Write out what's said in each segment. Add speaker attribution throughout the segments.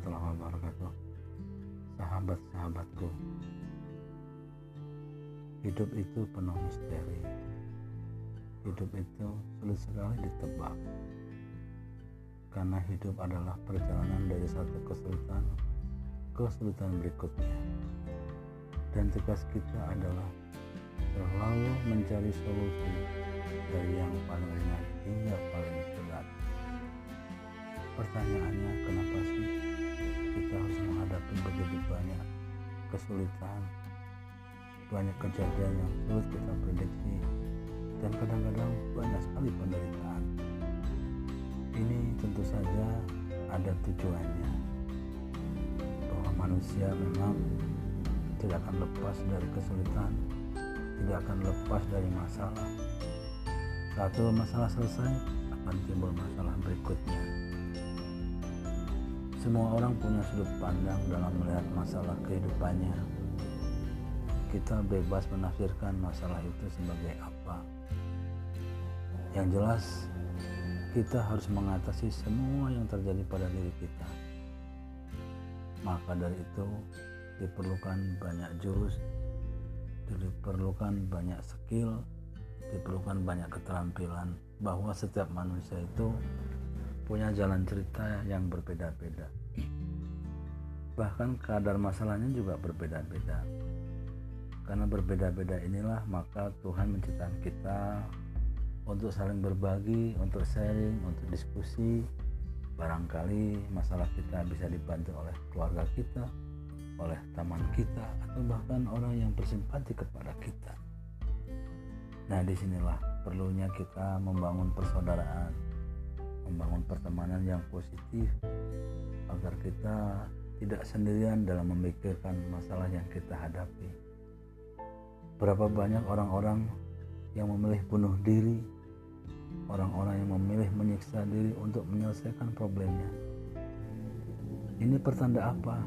Speaker 1: wabarakatuh. Sahabat-sahabatku Hidup itu penuh misteri. Hidup itu sulit sekali ditebak. Karena hidup adalah perjalanan dari satu kesulitan ke kesulitan berikutnya. Dan tugas kita adalah selalu mencari solusi dari yang paling ringan hingga paling berat. Pertanyaannya kenapa kesulitan, banyak kejadian yang sulit kita prediksi, dan kadang-kadang banyak sekali penderitaan. Ini tentu saja ada tujuannya, bahwa manusia memang tidak akan lepas dari kesulitan, tidak akan lepas dari masalah. Satu masalah selesai, akan timbul masalah berikutnya. Semua orang punya sudut pandang dalam melihat masalah kehidupannya. Kita bebas menafsirkan masalah itu sebagai apa. Yang jelas, kita harus mengatasi semua yang terjadi pada diri kita. Maka dari itu, diperlukan banyak jurus, diperlukan banyak skill, diperlukan banyak keterampilan bahwa setiap manusia itu punya jalan cerita yang berbeda-beda. Bahkan kadar masalahnya juga berbeda-beda. Karena berbeda-beda inilah maka Tuhan menciptakan kita untuk saling berbagi, untuk sharing, untuk diskusi. Barangkali masalah kita bisa dibantu oleh keluarga kita, oleh teman kita, atau bahkan orang yang bersimpati kepada kita. Nah, di sinilah perlunya kita membangun persaudaraan, membangun pertemanan yang positif agar kita tidak sendirian dalam memikirkan masalah yang kita hadapi. Berapa banyak orang-orang yang memilih bunuh diri, orang-orang yang memilih menyiksa diri untuk menyelesaikan problemnya. Ini pertanda apa?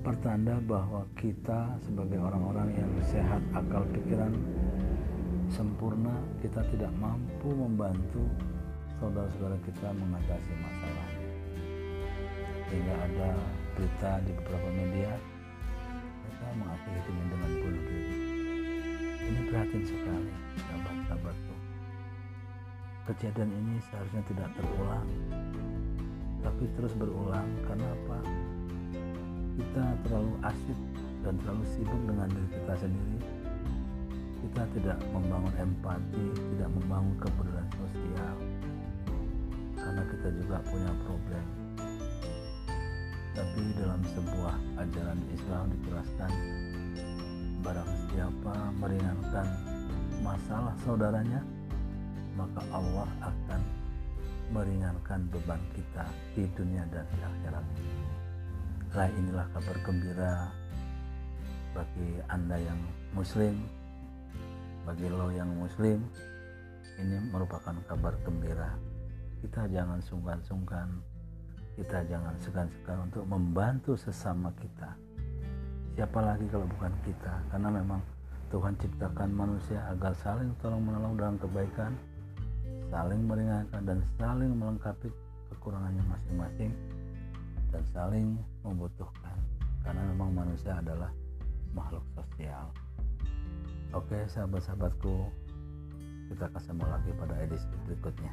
Speaker 1: Pertanda bahwa kita sebagai orang-orang yang sehat akal pikiran sempurna, kita tidak mampu membantu saudara-saudara kita mengatasi masalah. Sehingga ada berita di beberapa media mereka mengakhiri dengan bunuh diri. Ini prihatin sekali sahabat-sahabatku. Kejadian ini seharusnya tidak terulang tapi terus berulang. Karena apa? Kita terlalu asik dan terlalu sibuk dengan diri kita sendiri. Kita tidak membangun empati tidak membangun kepedulian sosial karena kita juga punya problem. Tapi dalam sebuah ajaran Islam dijelaskan barang siapa meringankan masalah saudaranya maka Allah akan meringankan beban kita di dunia dan di akhirat. Lah inilah kabar gembira bagi anda yang muslim bagi lo yang muslim. Ini merupakan kabar gembira kita jangan sungkan-sungkan. Kita jangan segan-segan untuk membantu sesama kita. Siapa lagi kalau bukan kita? Karena memang Tuhan ciptakan manusia agar saling tolong menolong dalam kebaikan saling meringankan dan saling melengkapi kekurangannya masing-masing dan saling membutuhkan. Karena memang manusia adalah makhluk sosial. Oke sahabat-sahabatku kita ketemu lagi pada edisi berikutnya